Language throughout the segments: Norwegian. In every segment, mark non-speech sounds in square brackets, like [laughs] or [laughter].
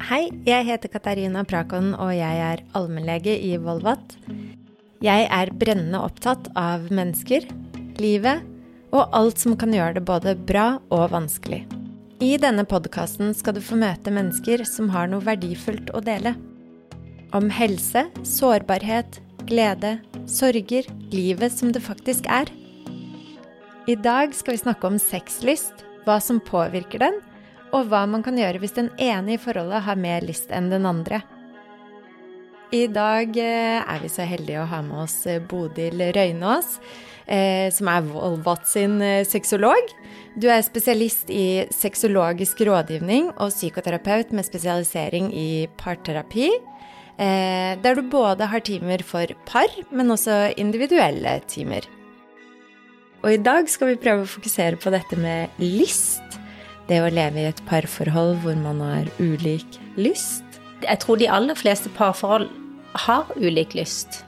Hei, jeg heter Katarina Prakon, og jeg er allmennlege i Volvat. Jeg er brennende opptatt av mennesker, livet og alt som kan gjøre det både bra og vanskelig. I denne podkasten skal du få møte mennesker som har noe verdifullt å dele. Om helse, sårbarhet, glede, sorger, livet som det faktisk er. I dag skal vi snakke om sexlyst, hva som påvirker den, og hva man kan gjøre hvis den ene i forholdet har mer lyst enn den andre. I dag eh, er vi så heldige å ha med oss eh, Bodil Røynås, eh, som er Volvat sin sexolog. Du er spesialist i sexologisk rådgivning og psykoterapeut med spesialisering i parterapi. Der du både har timer for par, men også individuelle timer. Og i dag skal vi prøve å fokusere på dette med lyst. Det å leve i et parforhold hvor man har ulik lyst. Jeg tror de aller fleste parforhold har ulik lyst.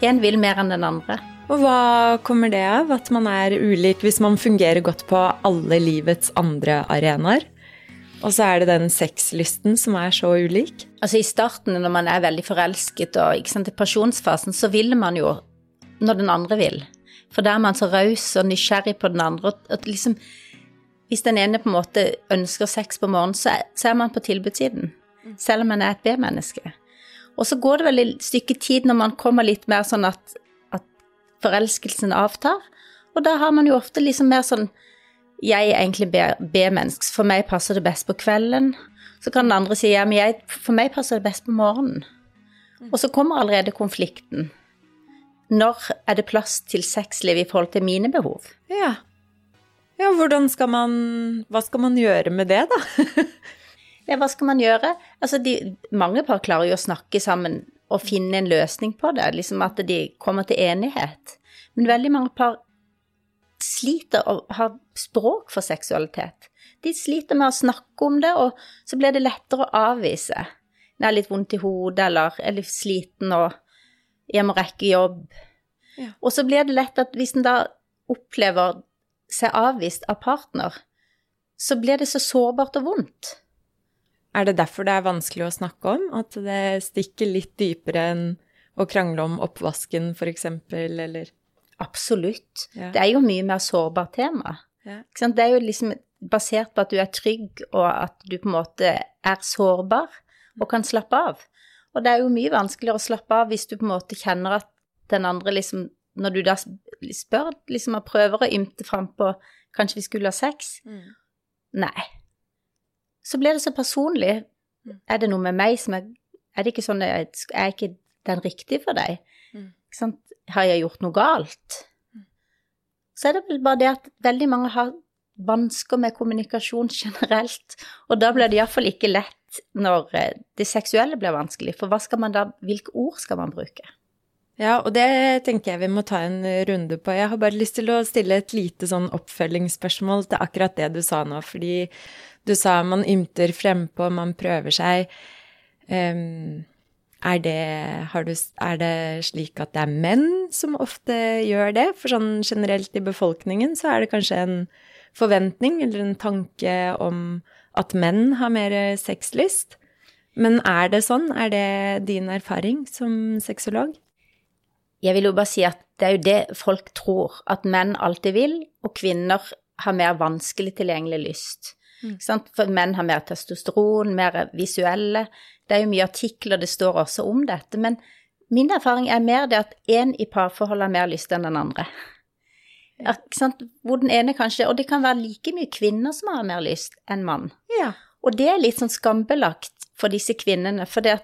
Én vil mer enn den andre. Og hva kommer det av, at man er ulik hvis man fungerer godt på alle livets andre arenaer? Og så er det den sexlysten som er så ulik? Altså I starten, når man er veldig forelsket og ikke sant, i pasjonsfasen, så vil man jo når den andre vil. For da er man så raus og nysgjerrig på den andre. Og liksom, Hvis den ene på en måte ønsker sex på morgenen, så er, man på tilbudssiden. Selv om man er et B-menneske. Og så går det vel et stykke tid når man kommer litt mer sånn at, at forelskelsen avtar. Og da har man jo ofte liksom mer sånn Jeg er egentlig B-menneske, for meg passer det best på kvelden. Så kan den andre si ja, men jeg, for meg passer det best på morgenen. Og så kommer allerede konflikten. Når er det plass til sexliv i forhold til mine behov? Ja. Ja, hvordan skal man Hva skal man gjøre med det, da? [laughs] Ja, hva skal man gjøre? Altså, de, mange par klarer jo å snakke sammen og finne en løsning på det, liksom at de kommer til enighet. Men veldig mange par sliter å ha språk for seksualitet. De sliter med å snakke om det, og så blir det lettere å avvise. Når jeg er litt vondt i hodet, eller er litt sliten og jeg må rekke jobb. Ja. Og så blir det lett at hvis en da opplever seg avvist av partner, så blir det så sårbart og vondt. Er det derfor det er vanskelig å snakke om? At det stikker litt dypere enn å krangle om oppvasken, f.eks., eller Absolutt. Ja. Det er jo mye mer sårbart tema. Ja. Det er jo liksom basert på at du er trygg, og at du på en måte er sårbar og kan slappe av. Og det er jo mye vanskeligere å slappe av hvis du på en måte kjenner at den andre liksom Når du da spør, liksom og prøver å ymte frampå Kanskje vi skulle ha sex? Mm. Nei så blir det så personlig. Mm. Er det noe med meg som er Er det ikke sånn Er ikke den riktige for deg? Mm. Har jeg gjort noe galt? Mm. Så er det vel bare det at veldig mange har vansker med kommunikasjon [laughs] generelt, og da blir det iallfall ikke lett når eh, det seksuelle blir vanskelig, for hva skal man da, hvilke ord skal man bruke? Ja, og det tenker jeg vi må ta en runde på. Jeg har bare lyst til å stille et lite sånn oppfølgingsspørsmål til akkurat det du sa nå, fordi du sa man ymter frempå, man prøver seg. Um, er det, du, er det, slik at det er menn som ofte gjør det? For sånn generelt i befolkningen så er det kanskje en forventning eller en tanke om at menn har mer sexlyst. Men er det sånn? Er det din erfaring som sexolog? Jeg vil jo bare si at det er jo det folk tror, at menn alltid vil, og kvinner har mer vanskelig tilgjengelig lyst. Mm. For menn har mer testosteron, mer visuelle. Det er jo mye artikler det står også om dette. Men min erfaring er mer det at én i parforholdet har mer lyst enn den andre. Ja, Hvor den ene kanskje Og det kan være like mye kvinner som har mer lyst enn mann. Ja. Og det er litt sånn skambelagt for disse kvinnene, for det,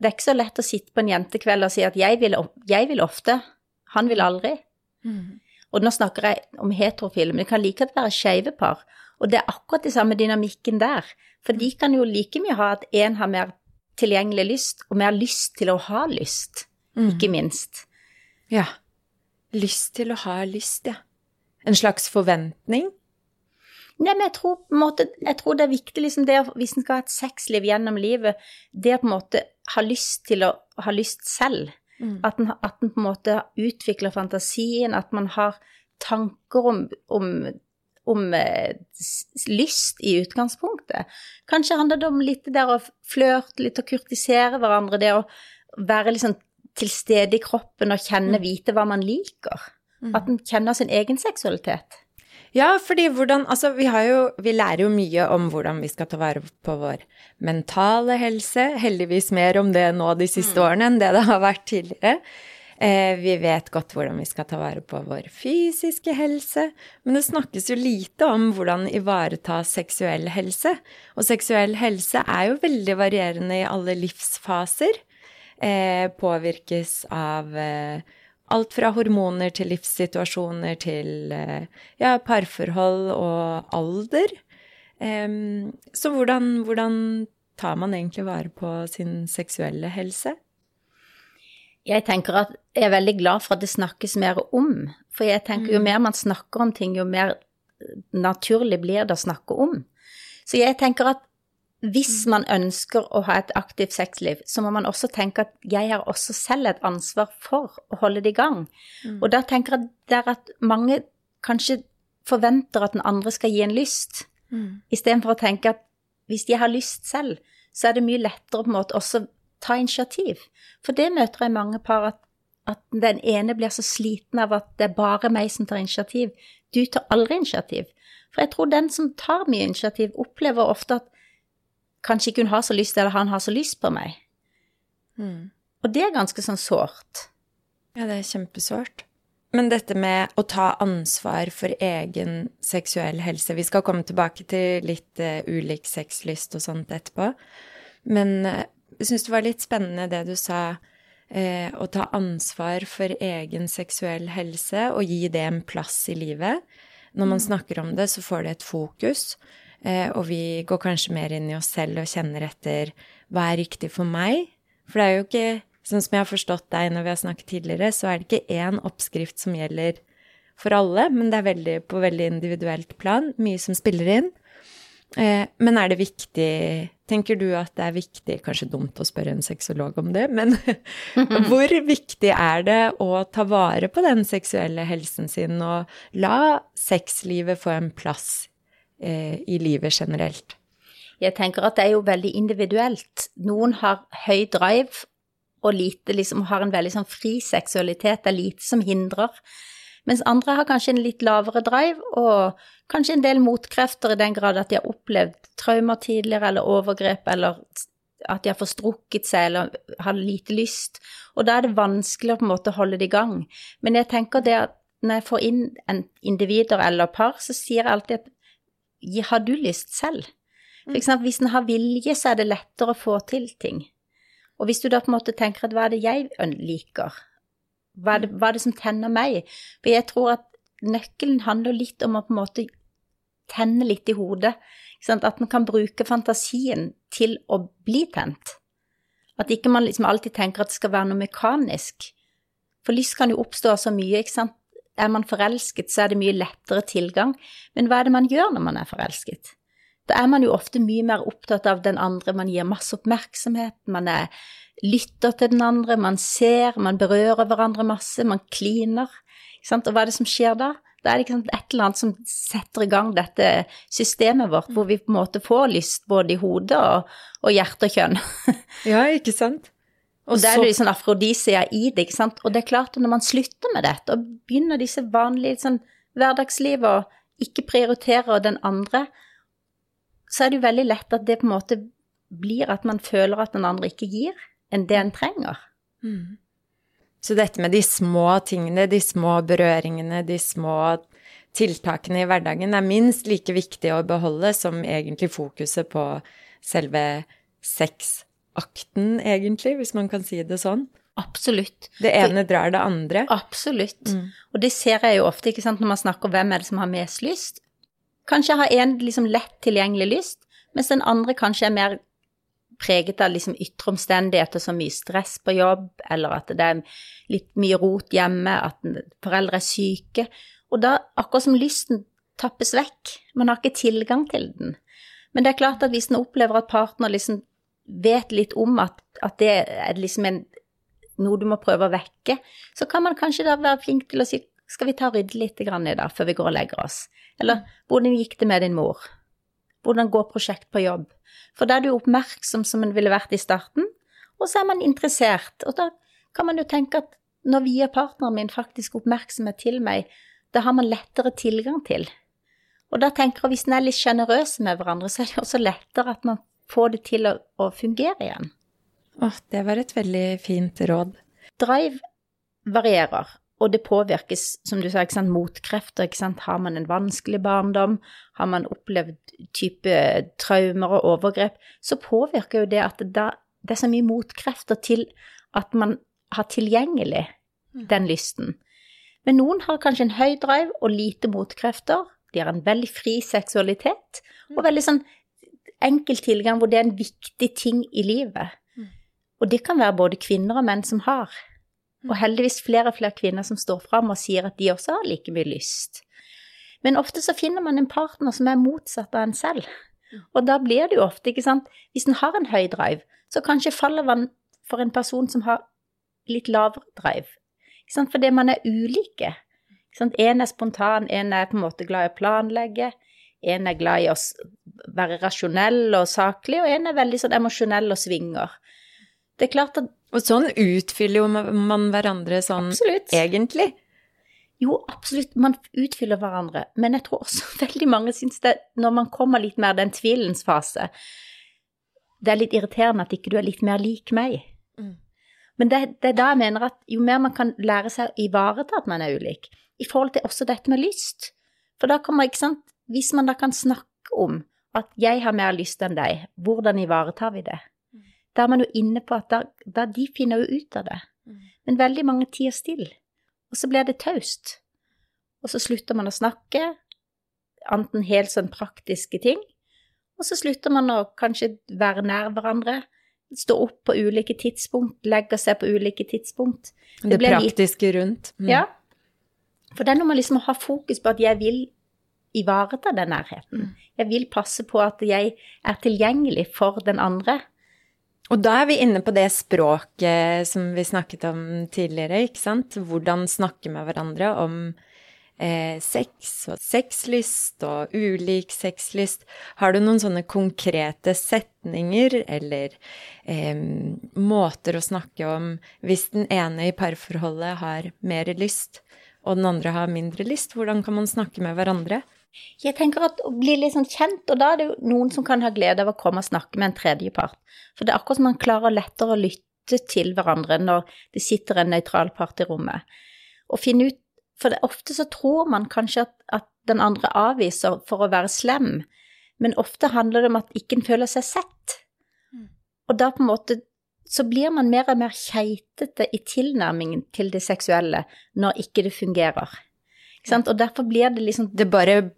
det, er ikke så lett å sitte på en jentekveld og si at jeg vil, jeg vil ofte, han vil aldri. Mm. Og nå snakker jeg om heterofile, men det kan like godt være skeive par. Og det er akkurat den samme dynamikken der. For de kan jo like mye ha at én har mer tilgjengelig lyst, og mer lyst til å ha lyst, mm. ikke minst. Ja. Lyst til å ha lyst, ja. En slags forventning? Nei, men jeg tror, måte, jeg tror det er viktig, liksom det, hvis en skal ha et sexliv gjennom livet, det å på en måte ha lyst til å ha lyst selv. Mm. At, den, at den, på en måte utvikler fantasien, at man har tanker om, om om eh, lyst i utgangspunktet. Kanskje handler det om litt det å flørte litt og kurtisere hverandre, det å være liksom til stede i kroppen og kjenne, mm. vite hva man liker. Mm. At en kjenner sin egen seksualitet. Ja, fordi hvordan Altså, vi har jo Vi lærer jo mye om hvordan vi skal ta vare på vår mentale helse. Heldigvis mer om det nå de siste mm. årene enn det det har vært tidligere. Eh, vi vet godt hvordan vi skal ta vare på vår fysiske helse, men det snakkes jo lite om hvordan ivareta seksuell helse. Og seksuell helse er jo veldig varierende i alle livsfaser. Eh, påvirkes av eh, alt fra hormoner til livssituasjoner til eh, ja, parforhold og alder. så hvordan, hvordan tar man egentlig vare på sin seksuelle helse? Jeg tenker at jeg er veldig glad for at det snakkes mer om. For jeg tenker jo mm. mer man snakker om ting, jo mer naturlig blir det å snakke om. Så jeg tenker at hvis mm. man ønsker å ha et aktivt sexliv, så må man også tenke at jeg har også selv et ansvar for å holde det i gang. Mm. Og da tenker jeg det er at mange kanskje forventer at den andre skal gi en lyst, mm. istedenfor å tenke at hvis jeg har lyst selv, så er det mye lettere på en måte også ta initiativ. For det møter jeg mange par at, at den ene blir så sliten av at det er bare meg som tar initiativ. Du tar aldri initiativ. For jeg tror den som tar mye initiativ, opplever ofte at kanskje ikke hun har så lyst, eller han har så lyst på meg. Mm. Og det er ganske sånn sårt. Ja, det er kjempesårt. Men dette med å ta ansvar for egen seksuell helse Vi skal komme tilbake til litt uh, ulik sexlyst og sånt etterpå. Men uh, jeg syns det var litt spennende det du sa, uh, å ta ansvar for egen seksuell helse og gi det en plass i livet. Når man mm. snakker om det, så får det et fokus. Eh, og vi går kanskje mer inn i oss selv og kjenner etter hva er riktig for meg. For det er jo ikke, sånn som jeg har forstått deg når vi har snakket tidligere, så er det ikke én oppskrift som gjelder for alle, men det er veldig, på veldig individuelt plan. Mye som spiller inn. Eh, men er det viktig Tenker du at det er viktig Kanskje dumt å spørre en sexolog om det, men [laughs] hvor viktig er det å ta vare på den seksuelle helsen sin og la sexlivet få en plass i livet generelt? Jeg tenker at det er jo veldig individuelt. Noen har høy drive og lite liksom har en veldig sånn fri seksualitet. Det er lite som hindrer. Mens andre har kanskje en litt lavere drive og kanskje en del motkrefter i den grad at de har opplevd traumer tidligere eller overgrep eller at de har forstrukket seg eller har lite lyst. Og da er det vanskelig å på en måte holde det i gang. Men jeg tenker det at når jeg får inn en individer eller par, så sier jeg alltid at har du lyst selv? For eksempel, hvis en har vilje, så er det lettere å få til ting. Og hvis du da på en måte tenker at hva er det jeg liker? Hva er det, hva er det som tenner meg? For jeg tror at nøkkelen handler litt om å på en måte tenne litt i hodet. At en kan bruke fantasien til å bli tent. At ikke man liksom alltid tenker at det skal være noe mekanisk. For lyst kan jo oppstå så mye, ikke sant. Er man forelsket, så er det mye lettere tilgang. Men hva er det man gjør når man er forelsket? Da er man jo ofte mye mer opptatt av den andre, man gir masse oppmerksomhet, man er, lytter til den andre, man ser, man berører hverandre masse, man kliner. Og hva er det som skjer da? Da er det ikke et eller annet som setter i gang dette systemet vårt, hvor vi på en måte får lyst både i hodet og, og hjerte og kjønn. [laughs] ja, ikke sant? Og det er litt sånn afrodisia i det, ikke sant. Og det er klart at når man slutter med dette og begynner disse vanlige sånn hverdagslivet og ikke prioriterer den andre, så er det jo veldig lett at det på en måte blir at man føler at den andre ikke gir enn det en trenger. Mm. Så dette med de små tingene, de små berøringene, de små tiltakene i hverdagen er minst like viktig å beholde som egentlig fokuset på selve sex akten, egentlig, hvis man kan si det sånn. Absolutt. Det ene drar det andre. Absolutt. Mm. Og det ser jeg jo ofte ikke sant, når man snakker om hvem er det som har mest lyst. Kanskje har en liksom lett tilgjengelig lyst, mens den andre kanskje er mer preget av liksom ytre omstendigheter som mye stress på jobb, eller at det er litt mye rot hjemme, at foreldre er syke. Og da, akkurat som lysten tappes vekk, man har ikke tilgang til den. Men det er klart at hvis en opplever at partner liksom vet litt om at, at det er liksom en, noe du må prøve å vekke, så kan man kanskje da være flink til å si skal vi ta og rydde litt i dag før vi går og legger oss? Eller hvordan gikk det med din mor? Hvordan går prosjekt på jobb? For da er du oppmerksom som en ville vært i starten, og så er man interessert. Og da kan man jo tenke at når vi og partneren min faktisk oppmerksomhet til meg, da har man lettere tilgang til. Og da tenker jeg hvis en er litt sjenerøse med hverandre, så er det også lettere at man får det til å, å fungere igjen. Åh, det var et veldig fint råd. Drive varierer, og det påvirkes, som du sa, ikke sant, motkrefter. Ikke sant? Har man en vanskelig barndom, har man opplevd type traumer og overgrep, så påvirker jo det at det er så mye motkrefter til at man har tilgjengelig mm. den lysten. Men noen har kanskje en høy drive og lite motkrefter. De har en veldig fri seksualitet og mm. veldig sånn enkel tilgang hvor det er en viktig ting i livet. Og det kan være både kvinner og menn som har. Og mm. heldigvis flere og flere kvinner som står fram og sier at de også har like mye lyst. Men ofte så finner man en partner som er motsatt av en selv. Mm. Og da blir det jo ofte, ikke sant Hvis en har en høy drive, så kanskje faller man for en person som har litt lavere drive. Ikke sant? Fordi man er ulike. Ikke sant? En er spontan, en er på en måte glad i å planlegge. En er glad i å være rasjonell og saklig, og en er veldig sånn emosjonell og svinger. Det er klart at Og sånn utfyller jo man hverandre sånn absolutt. egentlig. Jo, absolutt, man utfyller hverandre, men jeg tror også [laughs] veldig mange syns det, når man kommer litt mer den tvilens fase, det er litt irriterende at ikke du er litt mer lik meg. Mm. Men det, det, er da jeg mener at jo mer man kan lære seg å ivareta at man er ulik, i forhold til også dette med lyst For da kommer, ikke sant, hvis man da kan snakke om at jeg har mer lyst enn deg, hvordan ivaretar vi det? Da er man jo inne på at da, da de finner jo ut av det. Mm. Men veldig mange tier stille, og så blir det taust. Og så slutter man å snakke, enten helt sånn praktiske ting, og så slutter man å kanskje være nær hverandre, stå opp på ulike tidspunkt, legge seg på ulike tidspunkt. Det, det praktiske litt, rundt. Mm. Ja. For det er når man liksom har fokus på at jeg vil ivareta den nærheten. Mm. Jeg vil passe på at jeg er tilgjengelig for den andre. Og da er vi inne på det språket som vi snakket om tidligere, ikke sant? Hvordan snakke med hverandre om eh, sex og sexlyst og ulik sexlyst. Har du noen sånne konkrete setninger eller eh, måter å snakke om hvis den ene i parforholdet har mer lyst og den andre har mindre lyst? Hvordan kan man snakke med hverandre? Jeg tenker at å bli litt sånn kjent, og da er det jo noen som kan ha glede av å komme og snakke med en tredjepart. For det er akkurat som man klarer lettere å lytte til hverandre når det sitter en nøytral part i rommet. Og finne ut For det, ofte så tror man kanskje at, at, den andre avviser for å være slem, men ofte handler det om at ikke en føler seg sett. Mm. Og da på en måte så blir man mer og mer keitete i tilnærmingen til det seksuelle når ikke det fungerer. Og derfor blir det liksom Det bare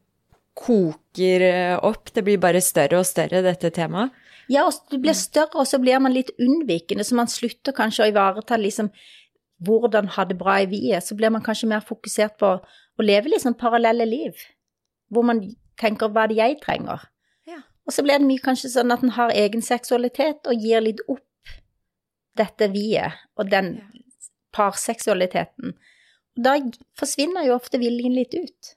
koker eh, opp. Det blir bare større og større, dette temaet. Ja, og det blir større, og så blir man litt unnvikende, så man slutter kanskje å ivareta liksom hvordan ha det bra i viet. Så blir man kanskje mer fokusert på å leve liksom parallelle liv, hvor man tenker hva er det jeg trenger. Ja. Og så blir det mye kanskje sånn at en har egen seksualitet og gir litt opp dette viet og den parseksualiteten. Da forsvinner jo ofte viljen litt ut.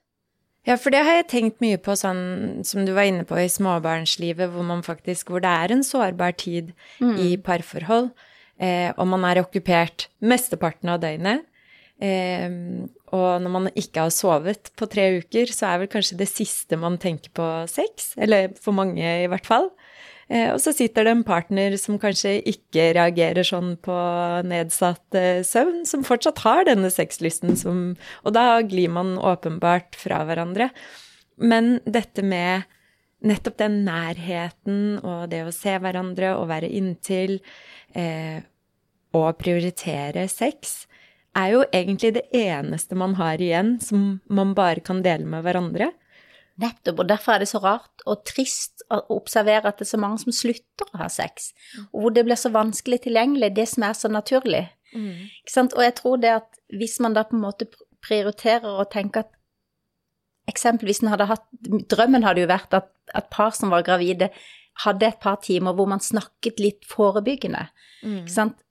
Ja, for det har jeg tenkt mye på, sånn som du var inne på i småbarnslivet, hvor man faktisk Hvor det er en sårbar tid mm. i parforhold, eh, og man er okkupert mesteparten av døgnet. Eh, og når man ikke har sovet på tre uker, så er vel kanskje det siste man tenker på sex. Eller for mange, i hvert fall. Eh, og så sitter det en partner som kanskje ikke reagerer sånn på nedsatt eh, søvn, som fortsatt har denne sexlysten som Og da glir man åpenbart fra hverandre. Men dette med nettopp den nærheten og det å se hverandre og være inntil eh, og prioritere sex, er jo egentlig det eneste man har igjen som man bare kan dele med hverandre. Nettopp, og derfor er det så rart og trist å observere at det er så mange som slutter å ha sex, og hvor det blir så vanskelig tilgjengelig, det som er så naturlig. Mm. Og jeg tror det at hvis man da på en måte prioriterer og tenker at Eksempelvis hadde hatt Drømmen hadde jo vært at, at par som var gravide, hadde et par timer hvor man snakket litt forebyggende. Mm.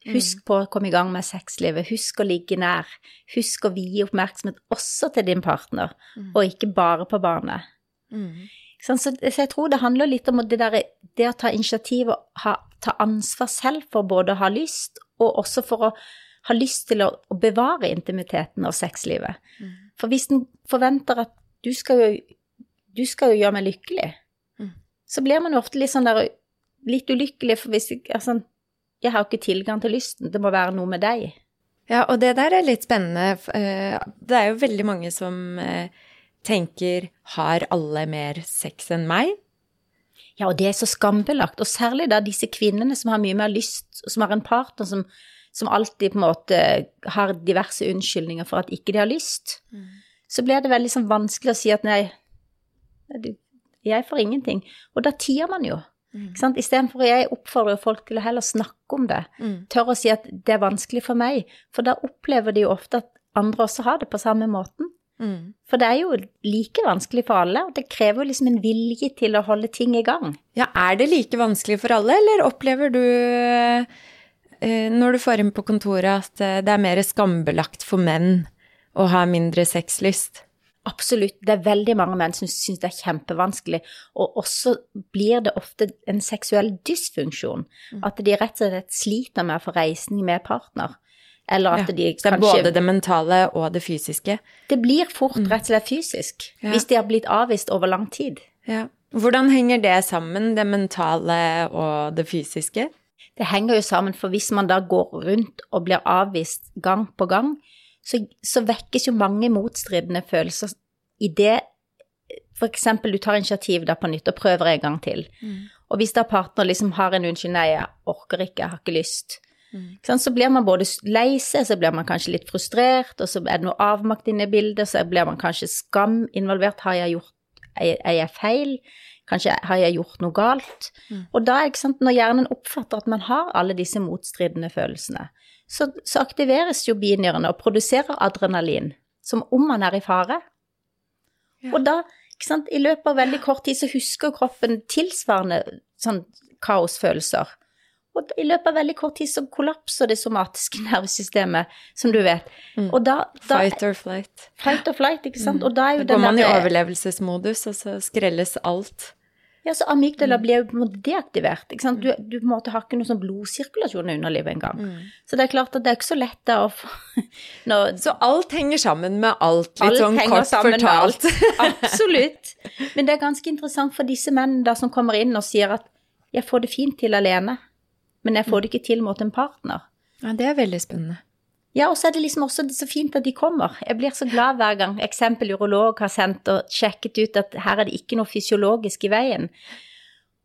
Husk på å komme i gang med sexlivet, husk å ligge nær, husk å vie oppmerksomhet også til din partner, mm. og ikke bare på barnet. Mm. Så, så, jeg tror det handler litt om det, der, det å ta initiativ og ha, ta ansvar selv for både å ha lyst, og også for å ha lyst til å, å bevare intimiteten og sexlivet. Mm. For hvis en forventer at du skal jo, du skal jo gjøre meg lykkelig, mm. så blir man jo ofte litt sånn der litt ulykkelig, for hvis jeg, altså, jeg har jo ikke tilgang til lysten, det må være noe med deg. Ja, og det der er litt spennende. Eh, det er jo veldig mange som eh, tenker har alle mer sex enn meg? Ja, og det er så skambelagt, og særlig da disse kvinnene som har mye mer lyst, og som har en partner som som alltid på en måte har diverse unnskyldninger for at ikke de har lyst, mm. så blir det veldig sånn vanskelig å si at nei, jeg får ingenting. Og da tier man jo. Mm. Istedenfor jeg oppfordrer folk til å heller snakke om det, mm. Tør å si at det er vanskelig for meg, for da opplever de jo ofte at andre også har det på samme måten. Mm. For det er jo like vanskelig for alle, og det krever jo liksom en vilje til å holde ting i gang. Ja, er det like vanskelig for alle, eller opplever du Eh, når du får inn på kontoret at eh, det er mer skambelagt for menn å ha mindre sexlyst? Absolutt. Det er veldig mange menn som syns det er kjempevanskelig. Og også blir det ofte en seksuell dysfunksjon. Mm. At de rett og slett sliter med å få reisning med partner. Eller at ja, de kanskje Det er både det mentale og det fysiske? Det blir fort mm. rett og slett fysisk. Ja. Hvis de har blitt avvist over lang tid. Ja. Hvordan henger det sammen, det mentale og det fysiske? det henger jo sammen, for hvis man da går rundt og blir avvist gang på gang, så, så vekkes jo mange motstridende følelser i det eksempel du tar initiativ da på nytt og prøver en gang til. Mm. Og hvis da partner liksom har en unnskyld, nei, jeg orker ikke, jeg har ikke lyst, mm. så blir man både lei seg, så blir man kanskje litt frustrert, og så er det noe avmakt inne i bildet, så blir man kanskje skam involvert, har jeg gjort, er jeg feil? Kanskje har jeg gjort noe galt? Mm. Og da, ikke sant, når hjernen oppfatter at man har alle disse motstridende følelsene, så, så aktiveres jo binyrene og produserer adrenalin, som om man er i fare. Ja. Og da, ikke sant, i løpet av veldig kort tid så husker kroppen tilsvarende sånn kaosfølelser. Og i løpet av veldig kort tid så kollapser det somatiske [laughs] nervesystemet, som du vet. Mm. Da, da, Fight or flight. Fight or flight, ikke sant. Mm. Da går man i overlevelsesmodus, og så skrelles alt. Ja, så amygdala mm. blir jo på en måte deaktivert. ikke sant? Du, du måte har ikke noe sånn blodsirkulasjon i underlivet engang. Mm. Så det er klart at det er ikke så lett da å få [laughs] Så alt henger sammen med alt, litt alt sånn kort fortalt? [laughs] Absolutt. Men det er ganske interessant for disse mennene da som kommer inn og sier at 'jeg får det fint til alene', men jeg får det ikke til mot en partner. Ja, det er veldig spennende. Ja, og så er det liksom også så fint at de kommer. Jeg blir så glad hver gang eksempel urolog har sendt og sjekket ut at her er det ikke noe fysiologisk i veien.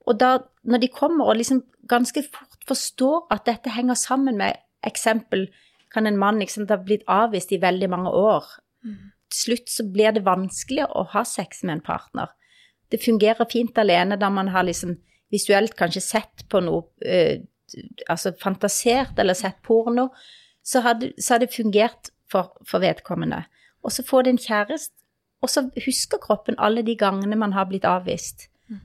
Og da, når de kommer og liksom ganske fort forstår at dette henger sammen med eksempel kan en mann liksom ha blitt avvist i veldig mange år. Mm. Til slutt så blir det vanskelig å ha sex med en partner. Det fungerer fint alene da man har liksom visuelt kanskje sett på noe, øh, altså fantasert eller sett porno så hadde, så hadde det fungert for, for vedkommende. Og så får det en kjæreste, og så husker kroppen alle de gangene man har blitt avvist. Mm.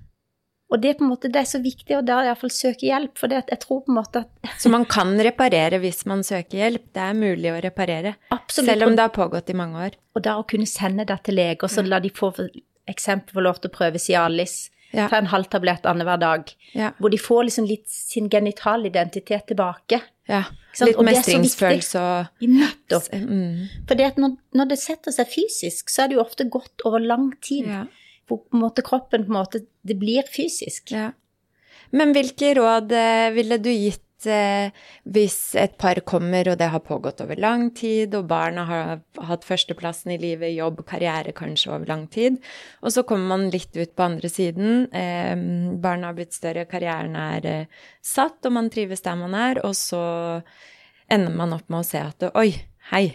Og det, er på en måte, det er så viktig å da iallfall søke hjelp, for det, jeg tror på en måte at Så man kan reparere hvis man søker hjelp? Det er mulig å reparere? Absolutt. Selv om det har pågått i mange år? Og da å kunne sende det til leger, så la de få eksempel få lov til å prøve Cialis. Ja. Ta en halv tablett annenhver dag. Ja. Hvor de får liksom litt sin genitалidentitet tilbake. Ja. Litt mestringsfølelse og Nettopp. Mm. For når, når, det setter seg fysisk, så er det jo ofte gått over lang tid. Ja. Hvor på en måte, kroppen på en måte Det blir fysisk. Ja. Men hvilke råd eh, ville du gitt hvis et par kommer, og det har pågått over lang tid, og barna har hatt førsteplassen i livet, jobb, karriere kanskje over lang tid, og så kommer man litt ut på andre siden. Eh, barna har blitt større, karrieren er eh, satt, og man trives der man er, og så ender man opp med å se at oi, hei,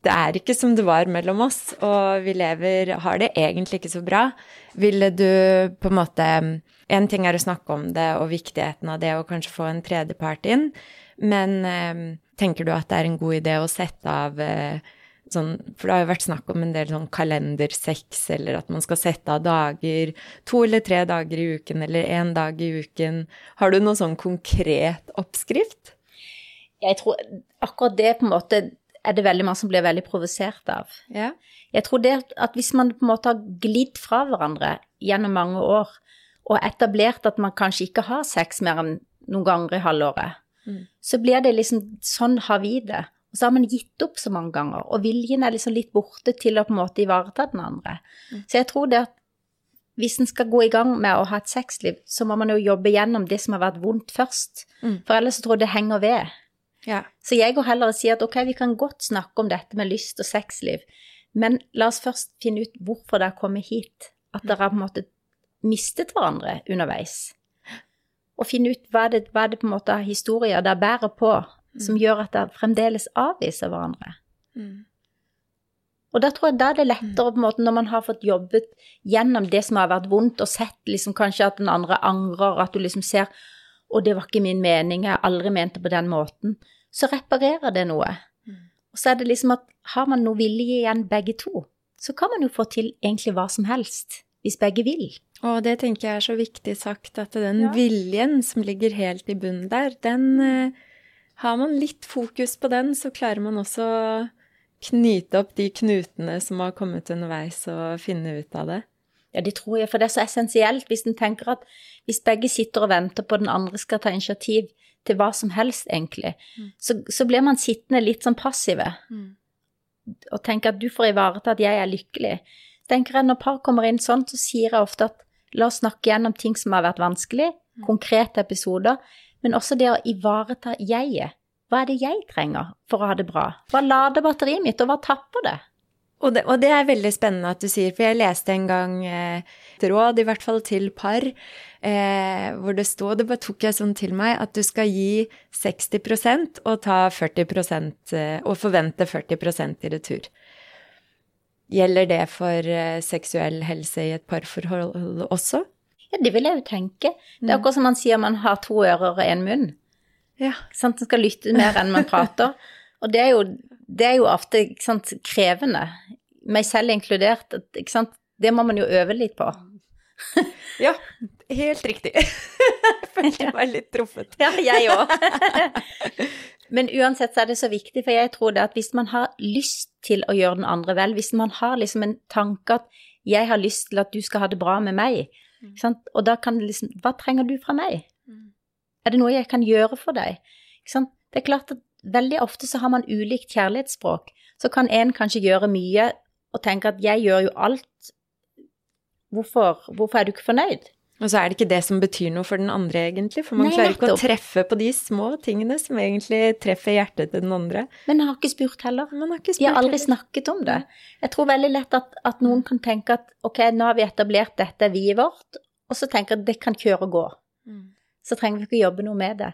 det er ikke som det var mellom oss, og vi lever Har det egentlig ikke så bra. Ville du på en måte En ting er å snakke om det og viktigheten av det og kanskje få en tredjepart inn, men eh, tenker du at det er en god idé å sette av eh, sånn For det har jo vært snakk om en del sånn kalendersex, eller at man skal sette av dager, to eller tre dager i uken, eller én dag i uken. Har du noen sånn konkret oppskrift? Jeg tror akkurat det på en måte er det veldig mange som blir veldig provosert av. Ja. Jeg tror det at hvis man på en måte har glidd fra hverandre gjennom mange år, og etablert at man kanskje ikke har sex mer enn noen ganger i halvåret, mm. så blir det liksom sånn har vi det. Og så har man gitt opp så mange ganger, og viljen er liksom litt borte til å på en måte ivareta den andre. Mm. Så jeg tror det at hvis en skal gå i gang med å ha et sexliv, så må man jo jobbe gjennom det som har vært vondt først. Mm. For ellers så tror jeg det henger ved. Ja. Så jeg går heller og sier at ok, vi kan godt snakke om dette med lyst og sexliv, men la oss først finne ut hvorfor det har kommet hit. At det har på en måte mistet hverandre underveis. Og finne ut hva det, hva det på en måte er historier der bærer på som mm. gjør at de fremdeles avviser hverandre. Mm. Og da tror jeg da er det lettere, på en måte, når man har fått jobbet gjennom det som har vært vondt, og sett liksom kanskje at den andre angrer, at du liksom ser og det var ikke min mening, jeg har aldri ment det på den måten, så reparerer det noe. Mm. Og så er det liksom at har man noe vilje igjen, begge to, så kan man jo få til egentlig hva som helst, hvis begge vil. Og det tenker jeg er så viktig sagt, at den ja. viljen som ligger helt i bunnen der, den eh, Har man litt fokus på den, så klarer man også å knyte opp de knutene som har kommet underveis, og finne ut av det. Ja, det tror jeg, for det er så essensielt hvis en tenker at hvis begge sitter og venter på den andre skal ta initiativ til hva som helst, egentlig, mm. så, så, blir man sittende litt sånn passive mm. og tenker at du får ivareta at jeg er lykkelig. tenker jeg Når par kommer inn sånn, så sier jeg ofte at la oss snakke gjennom ting som har vært vanskelig, mm. konkrete episoder, men også det å ivareta jeget. Hva er det jeg trenger for å ha det bra? Hva lader batteriet mitt, og hva tapper det? Og det, og det, er veldig spennende at du sier, for jeg leste en gang eh, et råd, i hvert fall til par, eh, hvor det sto Det bare tok jeg sånn til meg at du skal gi 60% og ta 40 eh, og forvente 40% i retur. Gjelder det for eh, seksuell helse i et parforhold også? Ja, det vil jeg jo tenke. Det er akkurat som man sier man har to ører og én munn. Ja. Sant? Man skal lytte mer enn man prater. [laughs] Og det er jo det er jo ofte sant, krevende, meg selv inkludert. Det må man jo øve litt på. [laughs] ja, helt riktig. Jeg følte meg litt truffet. Ja, jeg [laughs] òg. Men uansett så er det så viktig, for jeg tror det at hvis man har lyst til å gjøre den andre vel, hvis man har liksom en tanke at jeg har lyst til at du skal ha det bra med meg, mm. og da kan det liksom Hva trenger du fra meg? Mm. Er det noe jeg kan gjøre for deg? Det er klart at veldig ofte så har man ulikt kjærlighetsspråk. Så kan en kanskje gjøre mye og tenke at 'jeg gjør jo alt', hvorfor, hvorfor er du ikke fornøyd? Og så er det ikke det som betyr noe for den andre, egentlig. For man Nei, klarer ikke å treffe på de små tingene som egentlig treffer hjertet til den andre. Men jeg har ikke spurt heller. Man har ikke spurt jeg har aldri heller. snakket om det. Jeg tror veldig lett at, at, noen kan tenke at ok, nå har vi etablert dette vi vårt, og så tenker at det kan kjøre og gå. Mm så trenger vi ikke jobbe noe med det.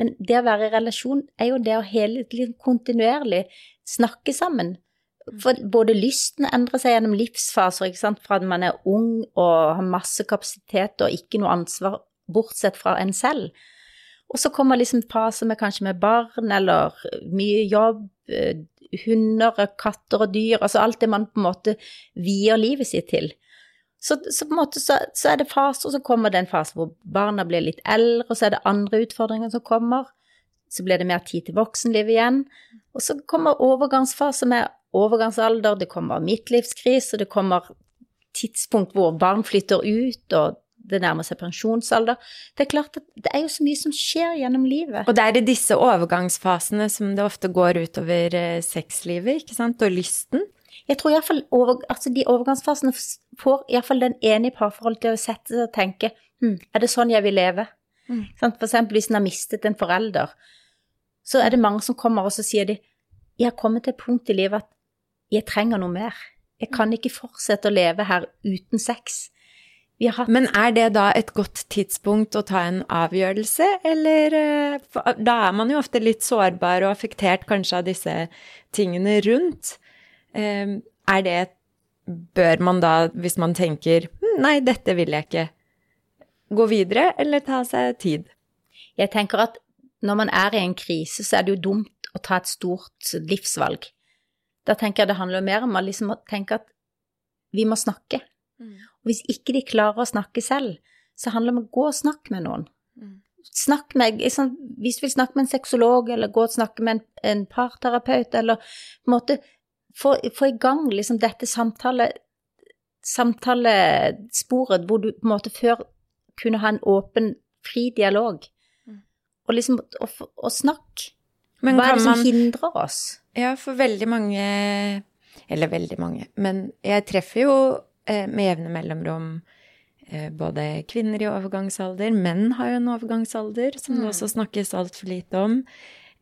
Men det å være i relasjon er jo det å hele tiden kontinuerlig snakke sammen. For både lysten endrer seg gjennom livsfaser, ikke sant, fra at man er ung og har masse kapasitet og ikke noe ansvar bortsett fra en selv. Og så kommer liksom faser med kanskje med barn eller mye jobb, eh, hunder, katter og dyr, altså alt det man på en måte vier livet sitt til. Så, så, på en måte så, så, er det faser, og så kommer det en fase hvor barna blir litt eldre, og så er det andre utfordringer som kommer. Så blir det mer tid til voksenlivet igjen. Og så kommer overgangsfase med overgangsalder, det kommer midtlivskrise, det kommer tidspunkt hvor barn flytter ut, og det nærmer seg pensjonsalder. Det er klart at det er jo så mye som skjer gjennom livet. Og det er i disse overgangsfasene som det ofte går utover eh, sexlivet, ikke sant, og lysten. Jeg tror iallfall over, altså de overgangsfasene får iallfall den ene i parforholdet til å sette seg og tenke hm, er det sånn jeg vil leve? Mm. For eksempel hvis en har mistet en forelder, så er det mange som kommer og så sier de jeg har kommet til et punkt i livet at jeg trenger noe mer. Jeg kan ikke fortsette å leve her uten sex. Hatt... Men er det da et godt tidspunkt å ta en avgjørelse, eller eh, Da er man jo ofte litt sårbar og affektert kanskje av disse tingene rundt. Ehm, er det Bør man da, hvis man tenker hm, nei, dette vil jeg ikke, gå videre, eller ta seg tid? Jeg tenker at når man er i en krise, så er det jo dumt å ta et stort livsvalg. Da tenker jeg det handler mer om å liksom tenke at vi må snakke. Mm. Og hvis ikke de klarer å snakke selv, så handler det om å gå og snakke med noen. Mm. Snakk med, liksom, Hvis du vil snakke med en sexolog, eller gå og snakke med en, en parterapeut, eller på en måte få, få i gang liksom dette samtale, samtalesporet hvor du på en måte før kunne ha en åpen, fri dialog. Mm. Og liksom å snakke. Hva er det som man, hindrer oss? Ja, for veldig mange Eller veldig mange, men jeg treffer jo eh, med jevne mellomrom eh, både kvinner i overgangsalder, menn har jo en overgangsalder, som mm. det også snakkes altfor lite om.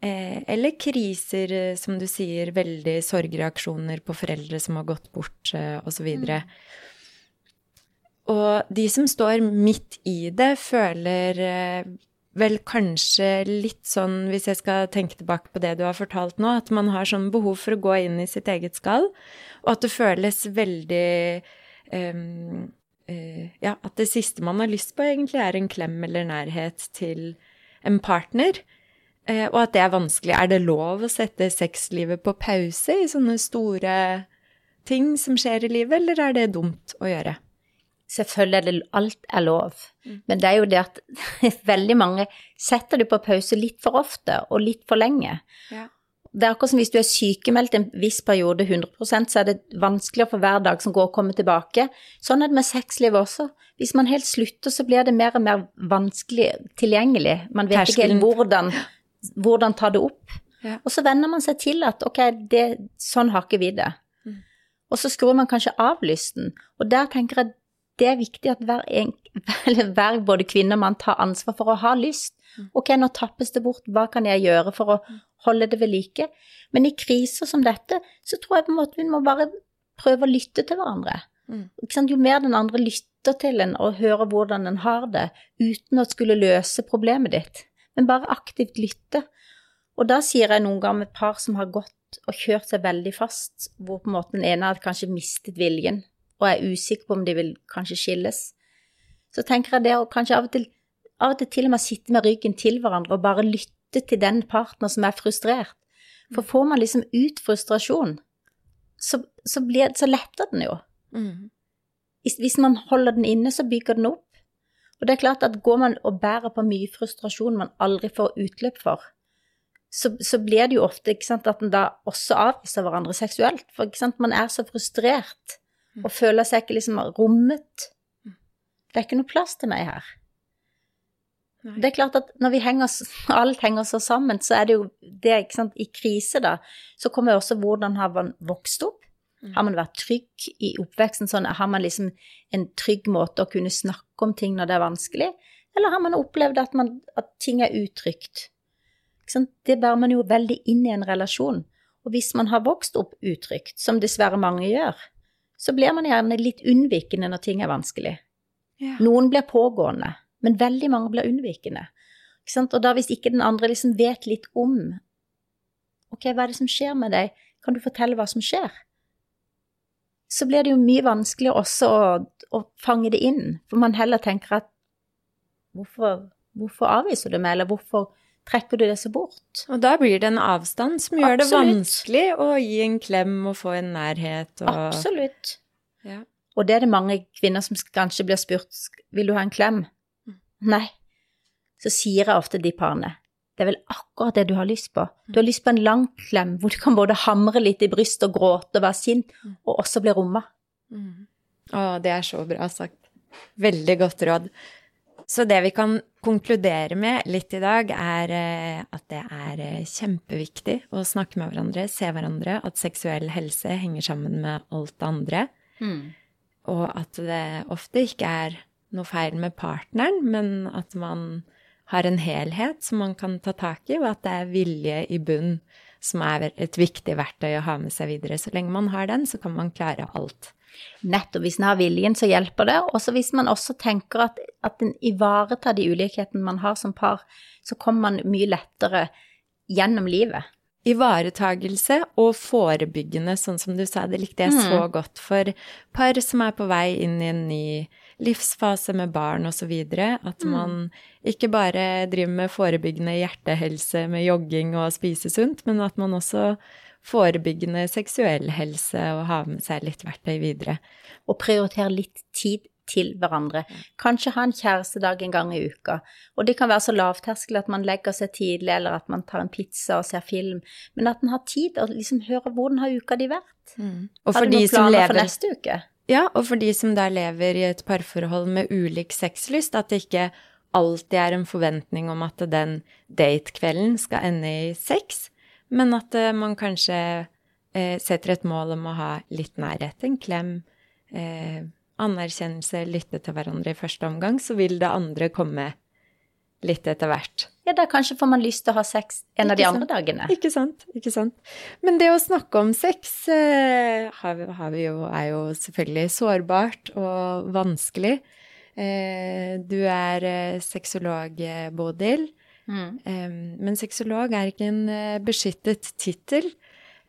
Eh, eller kriser, som du sier, veldig sorgreaksjoner på foreldre som har gått bort, eh, osv. Mm. Og de som står midt i det, føler eh, vel kanskje litt sånn, hvis jeg skal tenke tilbake på det du har fortalt nå, at man har sånn behov for å gå inn i sitt eget skall, og at det føles veldig um, uh, Ja, at det siste man har lyst på, egentlig er en klem eller nærhet til en partner. Uh, og at det er vanskelig. Er det lov å sette sexlivet på pause i sånne store ting som skjer i livet, eller er det dumt å gjøre? Selvfølgelig er det alt er lov, mm. men det er jo det at [laughs] veldig mange setter det på pause litt for ofte og litt for lenge. Ja. Det er akkurat som hvis du er sykemeldt en viss periode 100% så er det vanskeligere for hver dag som går å komme tilbake. Sånn er det med sexlivet også. Hvis man helt slutter, så blir det mer og mer vanskelig tilgjengelig. Man vet ikke helt hvordan, hvordan ta det opp. Ja. Og så venner man seg til at ok, det, sånn har ikke vi det. Mm. Og så skrur man kanskje av lysten. Og der tenker jeg det er viktig at hver, en, [laughs] hver, både kvinne og mann tar ansvar for å ha lyst. Mm. Ok, nå tappes det bort, hva kan jeg gjøre for å holde det ved like? Men i kriser som dette, så tror jeg på en måte vi må bare prøve å lytte til hverandre. Mm. Jo mer den andre lytter til en og hører hvordan en har det, uten å skulle løse problemet ditt, men bare aktivt lytte. Og da sier jeg noen ganger med et par som har gått og kjørt seg veldig fast, hvor på en måte den ene har kanskje mistet viljen og er usikker på om de vil kanskje skilles, så tenker jeg det å kanskje av og til av og til til og med sitte med ryggen til hverandre og bare lytte til den partner som er frustrert. For får man liksom ut frustrasjon, så, så, blir, så letter den jo. Mm. Hvis man holder den inne, så bygger den opp. Og det er klart at går man og bærer på mye frustrasjon man aldri får utløp for, så, så blir det jo ofte sant, at en da også avviser hverandre seksuelt. For sant, man er så frustrert. Og føler seg ikke liksom rommet. Det er ikke noe plass til meg her. Nei. Det er klart at når vi henger, [laughs] alt henger så sammen, så er det jo det, ikke sant, i krise, da, så kommer jo også hvordan har man vokst opp? Mm. Har man vært trygg i oppveksten? Sånn, har man liksom en trygg måte å kunne snakke om ting når det er vanskelig? Eller har man opplevd at, man, at ting er utrygt? Det bærer man jo veldig inn i en relasjon. Og hvis man har vokst opp utrygt, som dessverre mange gjør, så blir man gjerne litt unnvikende når ting er vanskelig. Ja. Noen blir pågående, men veldig mange blir unnvikende. Og da hvis ikke den andre liksom vet litt om Ok, hva er det som skjer med deg? Kan du fortelle hva som skjer? Så blir det jo mye vanskeligere også å, å fange det inn, for man heller tenker at hvorfor, hvorfor avviser du meg, eller hvorfor trekker du det så bort. Og da blir det en avstand som gjør Absolutt. det vanskelig å gi en klem og få en nærhet og Absolutt. Ja. Og det er det mange kvinner som kanskje blir spurt vil du ha en klem. Mm. Nei. Så sier jeg ofte de parene det er vel akkurat det du har lyst på. Du har lyst på en lang klem hvor du kan både hamre litt i brystet og gråte og være sint, mm. og også bli romma. Mm. Å, det er så bra sagt. Veldig godt råd. Så det vi kan konkludere med litt i dag, er eh, at det er eh, kjempeviktig å snakke med hverandre, se hverandre, at seksuell helse henger sammen med alt det andre. Mm. Og at det ofte ikke er noe feil med partneren, men at man har en helhet som man kan ta tak i, og at det er vilje i bunn som er et viktig verktøy å ha med seg videre. Så lenge man har den, så kan man klare alt. Nettopp hvis en har viljen, så hjelper det. Og hvis man også tenker at, at en ivaretar de ulikhetene man har som par, så kommer man mye lettere gjennom livet. Ivaretagelse og forebyggende, sånn som du sa, det likte jeg så mm. godt for par som er på vei inn i en ny livsfase med barn osv. At mm. man ikke bare driver med forebyggende hjertehelse med jogging og spise sunt, men at man også forebyggende seksuell helse og ha med seg litt verktøy videre. Og prioritere litt tid til hverandre. Kanskje ha en kjærestedag en gang i uka. Og det kan være så lavterskel at man legger seg tidlig, eller at man tar en pizza og ser film. Men at man har tid og liksom hører hvordan har uka di vært. Mm. Og for har noen planer lever... for neste uke? Ja, og for de som da lever i et parforhold med ulik sexlyst, at det ikke alltid er en forventning om at den datekvelden skal ende i sex, men at eh, man kanskje eh, setter et mål om å ha litt nærhet, en klem, eh, anerkjennelse, lytte til hverandre i første omgang, så vil det andre komme litt etter hvert. Ja, da kanskje får man lyst til å ha sex en av de sant? andre dagene. Ikke sant. Ikke sant. Men det å snakke om sex eh, har har vi jo, er jo selvfølgelig sårbart og vanskelig. Eh, du er eh, sexolog, eh, Bodil. Mm. Men sexolog er ikke en eh, beskyttet tittel.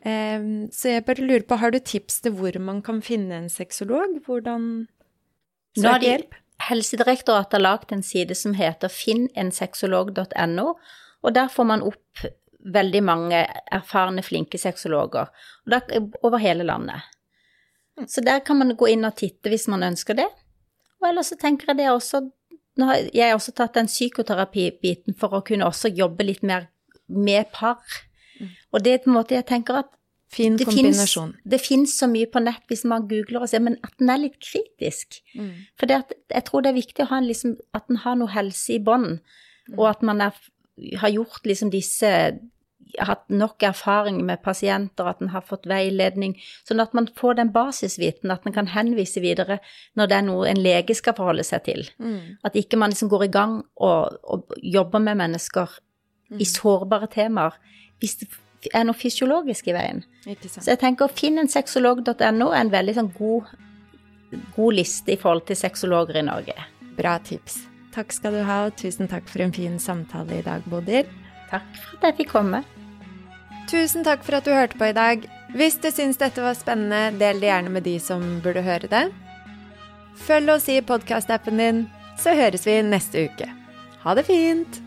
Så jeg bare lurer på, har du tips til hvor man kan finne en sexolog? Hvordan søke hjelp? Helsedirektoratet har lagd en side som heter finnensexolog.no, og der får man opp veldig mange erfarne, flinke sexologer over hele landet. Mm. Så der kan man gå inn og titte hvis man ønsker det. Og ellers så tenker jeg det også Nå har jeg også tatt den psykoterapibiten for å kunne også jobbe litt mer med par. Mm. Og det er på en måte jeg tenker at Fin det kombinasjon. Finnes, det fins så mye på nett hvis man googler og ser, men at den er litt kritisk. Mm. For jeg tror det er viktig å ha en, liksom, at den har noe helse i bånd, mm. og at man er, har gjort liksom disse hatt nok erfaring med pasienter, at en har fått veiledning, sånn at man får den basisviten, at en kan henvise videre når det er noe en lege skal forholde seg til. Mm. At ikke man liksom går i gang og, og jobber med mennesker mm. i sårbare temaer hvis det er noe fysiologisk i veien. Så jeg tenker å finne en sexolog.no er en veldig sånn god, god liste i forhold til sexologer i Norge. Bra tips. Takk skal du ha, og tusen takk for en fin samtale i dag, Bodil. Takk for at jeg fikk komme. Tusen takk for at du hørte på i dag. Hvis du syns dette var spennende, del det gjerne med de som burde høre det. Følg oss i podkastappen din, så høres vi neste uke. Ha det fint!